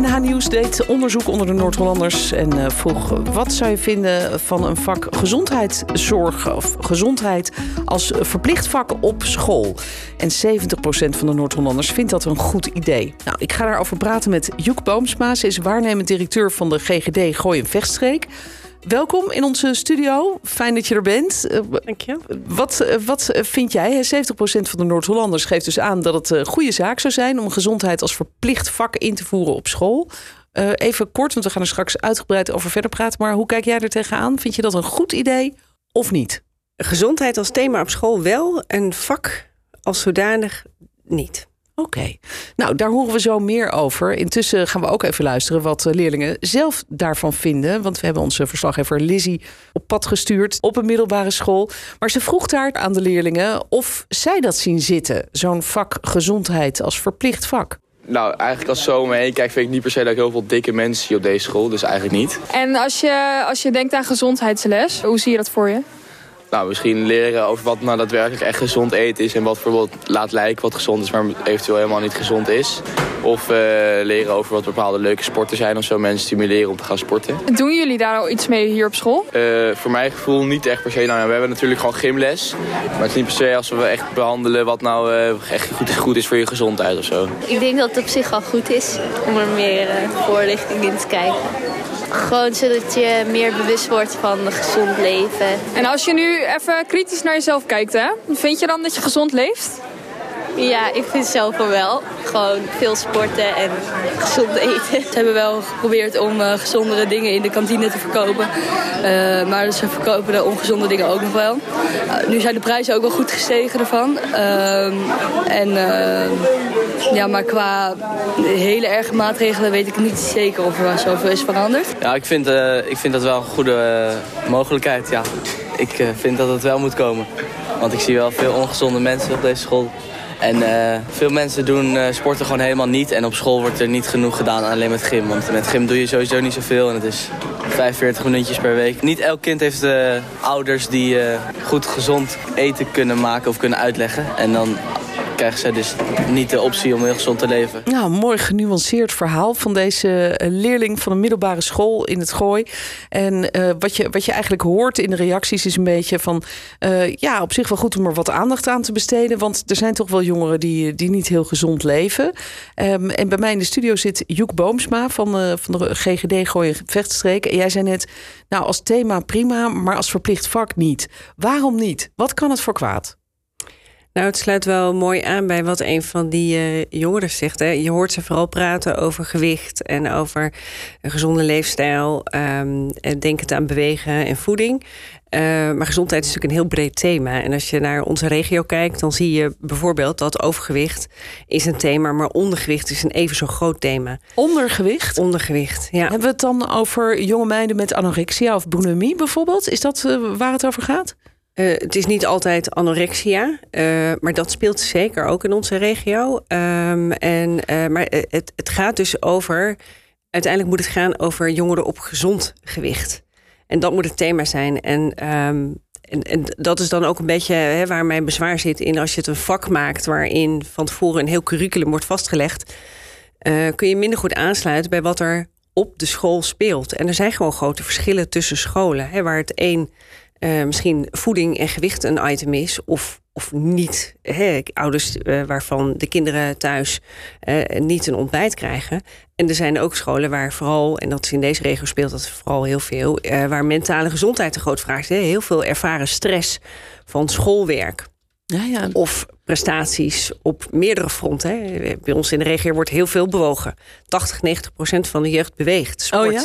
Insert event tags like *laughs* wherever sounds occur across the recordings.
NH Nieuws deed onderzoek onder de Noord-Hollanders en eh, vroeg wat zou je vinden van een vak gezondheidszorg of gezondheid als verplicht vak op school. En 70% van de Noord-Hollanders vindt dat een goed idee. Nou, ik ga daarover praten met Joek Boomsma. Ze is waarnemend directeur van de GGD Gooi en Vechtstreek. Welkom in onze studio. Fijn dat je er bent. Eh, Dank je. Wat, eh, wat vind jij? Hè? 70% van de Noord-Hollanders geeft dus aan dat het een goede zaak zou zijn om gezondheid als verplicht vak in te voeren op school. Eh, even kort, want we gaan er straks uitgebreid over verder praten. Maar hoe kijk jij er tegenaan? Vind je dat een goed idee of niet? Gezondheid als thema op school wel, een vak als zodanig niet. Oké, nou daar horen we zo meer over. Intussen gaan we ook even luisteren wat eh, leerlingen zelf daarvan vinden. Want we hebben onze verslaggever Lizzie op pad gestuurd op een middelbare school. Maar ze vroeg daar aan de leerlingen of zij dat zien zitten. Zo'n vak gezondheid als verplicht vak. Nou, eigenlijk als ik zo om me heen kijk, vind ik niet per se dat ik heel veel dikke mensen zie op deze school. Dus eigenlijk niet. En als je, als je denkt aan gezondheidsles, hoe zie je dat voor je? Nou, misschien leren over wat nou daadwerkelijk echt gezond eten is. En wat bijvoorbeeld laat lijken wat gezond is, maar eventueel helemaal niet gezond is. Of eh, leren over wat bepaalde leuke sporten zijn of zo. Mensen stimuleren om te gaan sporten. Doen jullie daar al iets mee hier op school? Eh, voor mijn gevoel niet echt per se. Nou, we hebben natuurlijk gewoon gymles. Maar het is niet per se als we echt behandelen wat nou eh, echt goed, goed is voor je gezondheid of zo. Ik denk dat het op zich wel goed is om er meer eh, voorlichting in te kijken. Gewoon zodat je meer bewust wordt van een gezond leven. En als je nu even kritisch naar jezelf kijkt, hè? vind je dan dat je gezond leeft? Ja, ik vind zelf wel wel. Gewoon veel sporten en gezond eten. Ze hebben wel geprobeerd om uh, gezondere dingen in de kantine te verkopen. Uh, maar ze verkopen de ongezonde dingen ook nog wel. Uh, nu zijn de prijzen ook wel goed gestegen ervan. en ja, maar qua hele erge maatregelen weet ik niet zeker of er zoveel is veranderd. Ja, ik vind, ik vind dat wel een goede mogelijkheid. Ja. Ik vind dat het wel moet komen. Want ik zie wel veel ongezonde mensen op deze school. En veel mensen doen sporten gewoon helemaal niet. En op school wordt er niet genoeg gedaan alleen met gym. Want met gym doe je sowieso niet zoveel. En het is 45 minuutjes per week. Niet elk kind heeft ouders die goed gezond eten kunnen maken of kunnen uitleggen. En dan krijgen ze dus niet de optie om heel gezond te leven. Nou, mooi genuanceerd verhaal van deze leerling van een middelbare school in het Gooi. En uh, wat, je, wat je eigenlijk hoort in de reacties is een beetje van... Uh, ja, op zich wel goed om er wat aandacht aan te besteden. Want er zijn toch wel jongeren die, die niet heel gezond leven. Um, en bij mij in de studio zit Joek Boomsma van, van de GGD Gooi Vechtstreek. En jij zei net, nou als thema prima, maar als verplicht vak niet. Waarom niet? Wat kan het voor kwaad? Nou, het sluit wel mooi aan bij wat een van die uh, jongeren zegt. Hè. Je hoort ze vooral praten over gewicht en over een gezonde leefstijl. Um, denkend aan bewegen en voeding. Uh, maar gezondheid is natuurlijk een heel breed thema. En als je naar onze regio kijkt, dan zie je bijvoorbeeld dat overgewicht is een thema, maar ondergewicht is een even zo groot thema. Ondergewicht? Ondergewicht, ja. Hebben we het dan over jonge meiden met anorexia of bulimie bijvoorbeeld? Is dat uh, waar het over gaat? Uh, het is niet altijd anorexia, uh, maar dat speelt zeker ook in onze regio. Um, en, uh, maar het, het gaat dus over. Uiteindelijk moet het gaan over jongeren op gezond gewicht. En dat moet het thema zijn. En, um, en, en dat is dan ook een beetje hè, waar mijn bezwaar zit in als je het een vak maakt waarin van tevoren een heel curriculum wordt vastgelegd. kun je minder goed aansluiten bij wat er op de school speelt. En er zijn gewoon grote verschillen tussen scholen. Hè, waar het een uh, misschien voeding en gewicht een item is, of, of niet. Hè, ouders uh, waarvan de kinderen thuis uh, niet een ontbijt krijgen. En er zijn ook scholen waar vooral, en dat is in deze regio speelt dat vooral heel veel, waar mentale gezondheid een groot vraag is. Hè, heel veel ervaren stress van schoolwerk. Ja, ja. Of prestaties op meerdere fronten. Hè. Bij ons in de regio wordt heel veel bewogen. 80, 90 procent van de jeugd beweegt. Sport. Oh ja?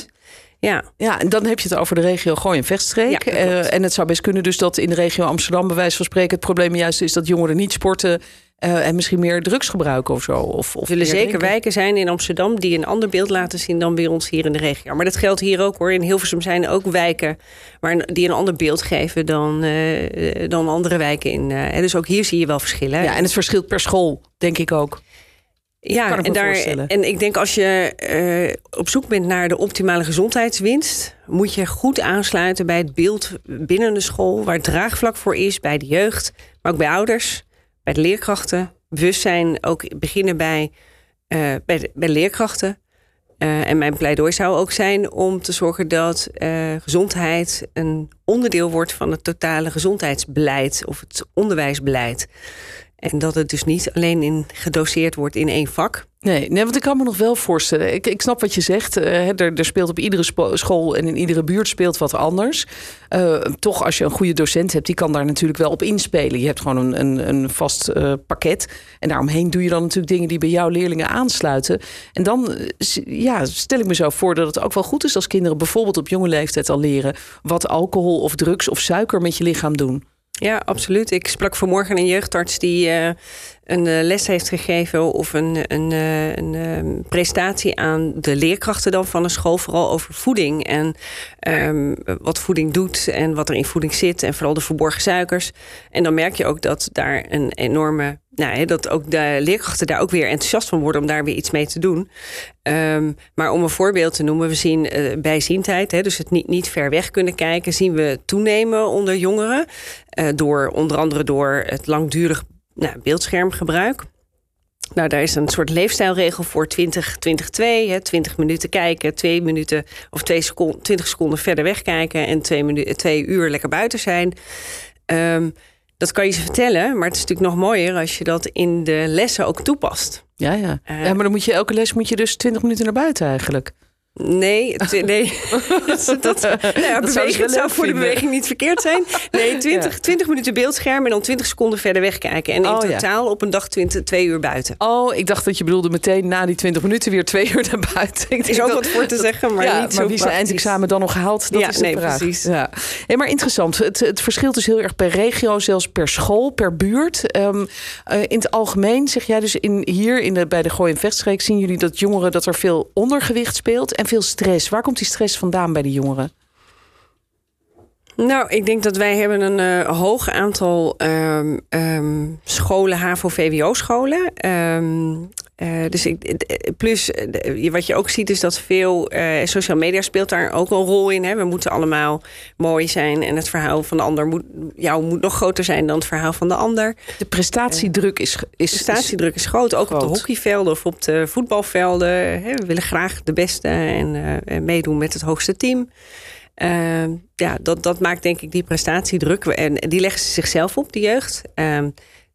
Ja. ja, en dan heb je het over de regio Gooi en Vechtstreek. Ja, uh, en het zou best kunnen dus dat in de regio Amsterdam... bij wijze van spreken het probleem juist is dat jongeren niet sporten... Uh, en misschien meer drugs gebruiken of zo. Of, of er zullen zeker drinken. wijken zijn in Amsterdam... die een ander beeld laten zien dan bij ons hier in de regio. Maar dat geldt hier ook hoor. In Hilversum zijn er ook wijken... Waar, die een ander beeld geven dan, uh, dan andere wijken. In, dus ook hier zie je wel verschillen. Ja, en het verschilt per school, denk ik ook. Ja, en, daar, en ik denk als je uh, op zoek bent naar de optimale gezondheidswinst, moet je goed aansluiten bij het beeld binnen de school, waar het draagvlak voor is, bij de jeugd, maar ook bij ouders, bij de leerkrachten. Bewustzijn ook beginnen bij, uh, bij, de, bij leerkrachten. Uh, en mijn pleidooi zou ook zijn om te zorgen dat gezondheid een onderdeel wordt van het totale gezondheidsbeleid of het onderwijsbeleid. En dat het dus niet alleen in gedoseerd wordt in één vak. Nee, nee, want ik kan me nog wel voorstellen. Ik, ik snap wat je zegt. Uh, er, er, speelt op iedere school en in iedere buurt speelt wat anders. Uh, toch, als je een goede docent hebt, die kan daar natuurlijk wel op inspelen. Je hebt gewoon een, een, een vast uh, pakket. En daaromheen doe je dan natuurlijk dingen die bij jouw leerlingen aansluiten. En dan ja, stel ik me zo voor dat het ook wel goed is als kinderen bijvoorbeeld op jonge leeftijd al leren wat alcohol of drugs of suiker met je lichaam doen. Ja, absoluut. Ik sprak vanmorgen een jeugdarts die uh, een uh, les heeft gegeven of een, een, uh, een ehm, presentatie aan de leerkrachten dan van een school, vooral over voeding en um, wat voeding doet en wat er in voeding zit en vooral de verborgen suikers. En dan merk je ook dat daar een enorme nou, dat ook de leerkrachten daar ook weer enthousiast van worden om daar weer iets mee te doen. Um, maar om een voorbeeld te noemen, we zien uh, bijziendheid, hè, dus het niet, niet ver weg kunnen kijken, zien we toenemen onder jongeren. Uh, door, onder andere door het langdurig nou, beeldschermgebruik. Nou, daar is een soort leefstijlregel voor 20, 20, 2. Hè, 20 minuten kijken, 2 minuten of 2 seconden, 20 seconden verder wegkijken en 2, minuten, 2 uur lekker buiten zijn. Um, dat kan je ze vertellen, maar het is natuurlijk nog mooier als je dat in de lessen ook toepast. Ja, ja. Uh, ja maar dan moet je elke les moet je dus 20 minuten naar buiten eigenlijk. Nee, *laughs* nee. dat, nou ja, zou voor de beweging niet verkeerd zijn. Nee, 20, *laughs* ja. 20 minuten beeldscherm en dan 20 seconden verder wegkijken. En in oh, totaal ja. op een dag 20, twee uur buiten. Oh, ik dacht dat je bedoelde meteen na die 20 minuten weer twee uur naar buiten. Ik is ook dat... wat voor te zeggen, maar niet maar zo wie zijn eindexamen dan nog gehaald, dat ja, is nee, vraag. precies. Ja. Hey, maar interessant, het, het verschilt dus heel erg per regio, zelfs per school, per buurt. Um, uh, in het algemeen zeg jij dus in, hier in de, bij de Gooi- en Vechtstreek... zien jullie dat jongeren dat er veel ondergewicht speelt en veel stress. Waar komt die stress vandaan bij de jongeren? Nou, ik denk dat wij hebben een uh, hoog aantal um, um, scholen, HAVO-VWO-scholen. Um, uh, dus ik, plus, wat je ook ziet is dat veel uh, social media speelt daar ook een rol in. Hè. We moeten allemaal mooi zijn en het verhaal van de ander moet, jou moet nog groter zijn dan het verhaal van de ander. De prestatiedruk is, is prestatiedruk is groot, ook groot. op de hockeyvelden of op de voetbalvelden. Hè. We willen graag de beste en uh, meedoen met het hoogste team. Uh, ja, dat, dat maakt denk ik die prestatiedruk. En die leggen ze zichzelf op, de jeugd.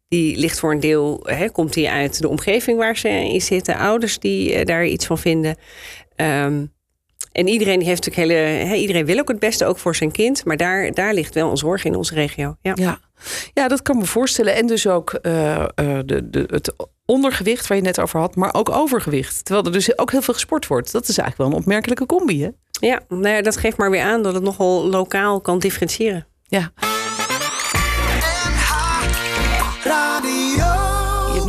Die ligt voor een deel, hè, komt die uit de omgeving waar ze in zitten. Ouders die uh, daar iets van vinden. Um, en iedereen heeft natuurlijk hele, hè, iedereen wil ook het beste, ook voor zijn kind. Maar daar, daar ligt wel een zorg in onze regio. Ja, ja. ja dat kan me voorstellen. En dus ook uh, uh, de, de, het ondergewicht waar je net over had, maar ook overgewicht. Terwijl er dus ook heel veel gesport wordt. Dat is eigenlijk wel een opmerkelijke combi, hè? Ja, nou ja, dat geeft maar weer aan dat het nogal lokaal kan differentiëren. Ja.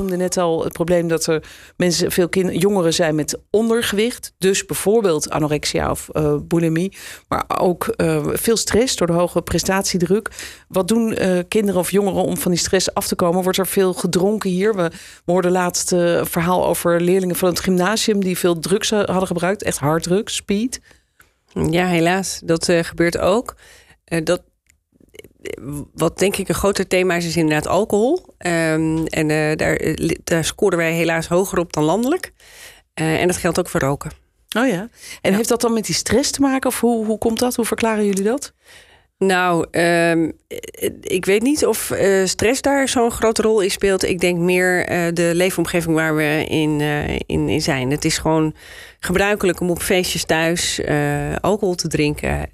Noemde net al het probleem dat er mensen, veel kinderen, jongeren zijn met ondergewicht. Dus bijvoorbeeld anorexia of uh, bulimie. Maar ook uh, veel stress door de hoge prestatiedruk. Wat doen uh, kinderen of jongeren om van die stress af te komen? Wordt er veel gedronken hier? We, we hoorden laatst verhaal over leerlingen van het gymnasium die veel drugs hadden gebruikt. Echt harddrugs, speed. Ja, helaas. Dat gebeurt ook. Dat, wat denk ik een groter thema is, is inderdaad alcohol. Um, en uh, daar, daar scoren wij helaas hoger op dan landelijk. en dat geldt ook voor roken. Oh ja. En ja. heeft dat dan met die stress te maken? Of hoe, hoe komt dat? Hoe verklaren jullie dat? Nou, um, ik weet niet of uh, stress daar zo'n grote rol in speelt. Ik denk meer uh, de leefomgeving waar we in, uh, in, in, zijn. Het is gewoon gebruikelijk om op feestjes thuis alcohol te drinken.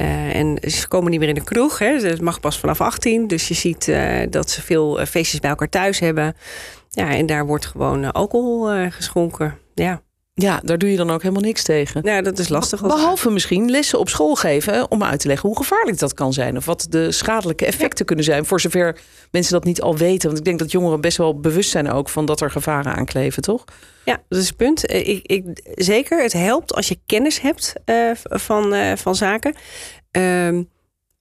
Ehm, en ze komen niet meer in de kroeg. Hè. Dat mag pas vanaf 18. Dus je ziet dat ze veel feestjes bij elkaar thuis hebben. Ja, en daar wordt gewoon alcohol geschonken. Ja. Ja, daar doe je dan ook helemaal niks tegen. Ja, dat is lastig. Behalve misschien lessen op school geven om uit te leggen hoe gevaarlijk dat kan zijn. Of wat de schadelijke effecten ja. kunnen zijn. Voor zover mensen dat niet al weten. Want ik denk dat jongeren best wel bewust zijn ook van dat er gevaren aankleven, toch? Ja, dat is het punt. Ik, ik, zeker, het helpt als je kennis hebt uh, van, uh, van zaken. Um,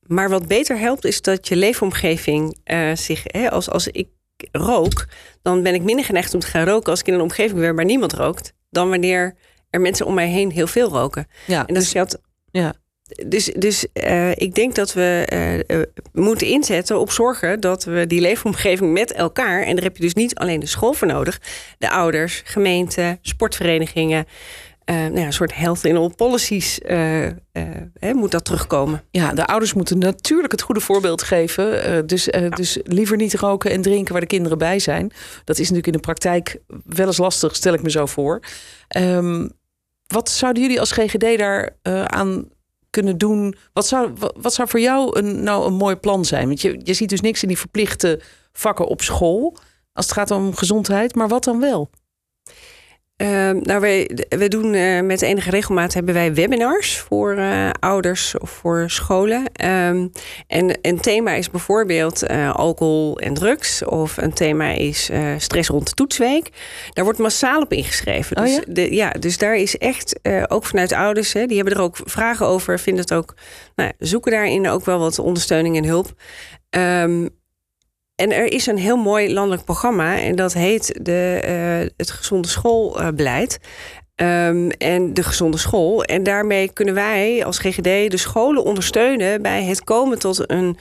maar wat beter helpt is dat je leefomgeving uh, zich, hè, als, als ik rook, dan ben ik minder geneigd om te gaan roken als ik in een omgeving ben waar niemand rookt, dan wanneer er mensen om mij heen heel veel roken. Ja, En dat geldt. ja. Dus, dus eh, ik denk dat we eh, eh, moeten inzetten op zorgen dat we die leefomgeving met elkaar, en daar heb je dus niet alleen de school voor nodig, de ouders, gemeenten, sportverenigingen, nou ja, een soort health in all policies eh, eh, hè, moet dat terugkomen. Ja, de ouders moeten natuurlijk het goede voorbeeld geven. Eh, dus, eh, dus liever niet roken en drinken waar de kinderen bij zijn. Dat is natuurlijk in de praktijk wel eens lastig, stel ik me zo voor. Ehm, wat zouden jullie als GGD daar eh, aan kunnen doen? Wat zou, wat, wat zou voor jou een, nou een mooi plan zijn? Want je, je ziet dus niks in die verplichte vakken op school. Als het gaat om gezondheid, maar wat dan wel? Ehm, nou, wij, wij doen eh, met enige regelmaat hebben wij webinars voor eh, ouders of voor scholen. Ehm, en een thema is bijvoorbeeld eh, alcohol en drugs. Of een thema is stress rond de toetsweek. Daar wordt massaal op ingeschreven. Oh dus, ja? de, ja, dus daar is echt, ook vanuit ouders, hè, die hebben er ook vragen over. Vinden het ook, nou, zoeken daarin ook wel wat ondersteuning en hulp. Ehm, en er is een heel mooi landelijk programma en dat heet de, eh, het Gezonde Schoolbeleid. Ehm, en de gezonde school. En daarmee kunnen wij als GGD de scholen ondersteunen bij het komen tot een,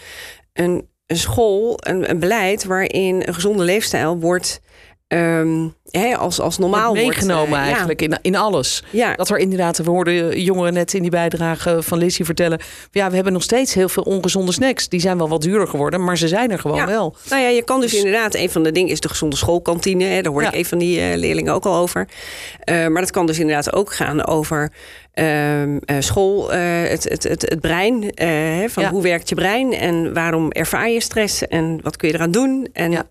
een, een school, een, een beleid waarin een gezonde leefstijl wordt ehm, hè, als, als normaal Wordt meegenomen wordt, eh, ja. eigenlijk in, in alles. Ja. Dat er inderdaad, we hoorden jongeren net in die bijdrage van Lizzie vertellen. Ja, we hebben nog steeds heel veel ongezonde snacks. Die zijn wel wat duurder geworden, maar ze zijn er gewoon Ja. wel. Nou ja, je kan dus, inderdaad, een van de dingen is de gezonde schoolkantine. Hè, daar hoor ik een van die eh, leerlingen ook al over. Eh, maar dat kan dus inderdaad ook gaan over ehm, eh, school, het, het, het, het brein. van Ja. hoe werkt je brein en waarom ervaar je stress en wat kun je eraan doen. En, Ja.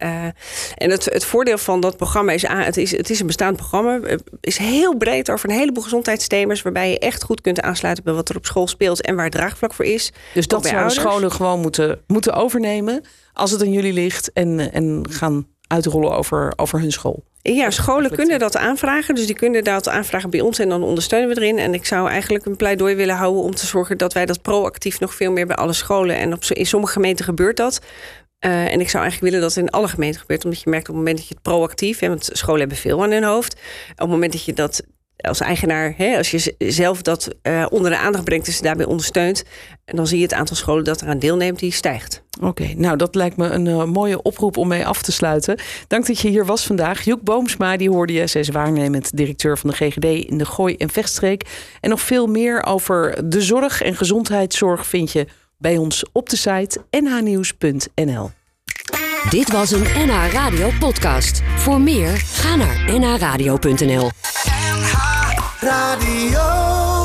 en het, het voordeel van dat programma is, het is, het is een bestaand programma. is heel breed over een heleboel gezondheidsthema's. Waarbij je echt goed kunt aansluiten bij wat er op school speelt en waar het draagvlak voor is. Dus dat zouden scholen gewoon moeten, moeten overnemen als het aan jullie ligt. En, en gaan uitrollen over, over hun school. Ja, scholen kunnen dat aanvragen. Dus die kunnen dat aanvragen bij ons en dan ondersteunen we erin. En ik zou eigenlijk een pleidooi willen houden om te zorgen dat wij dat proactief nog veel meer bij alle scholen. En op, in sommige gemeenten gebeurt dat. Eh, en ik zou eigenlijk willen dat het in alle gemeenten gebeurt. Omdat je merkt op het moment dat je het proactief, hè, want scholen hebben veel aan hun hoofd. Op het moment dat je dat als eigenaar, hè, als je zelf dat eh, onder de aandacht brengt en ze daarbij ondersteunt. En dan zie je het aantal scholen dat eraan deelneemt, die stijgt. Oké, nou dat lijkt me een eh, mooie oproep om mee af te sluiten. Dank dat je hier was vandaag. Joek Boomsma, die hoorde je. Zij is waarnemend directeur van de GGD in de Gooi- en Vechtstreek. En nog veel meer over de zorg en gezondheidszorg vind je bij ons op de site nhnieuws.nl. Dit was een NH Radio podcast. Voor meer, ga naar nhradio.nl. Radio.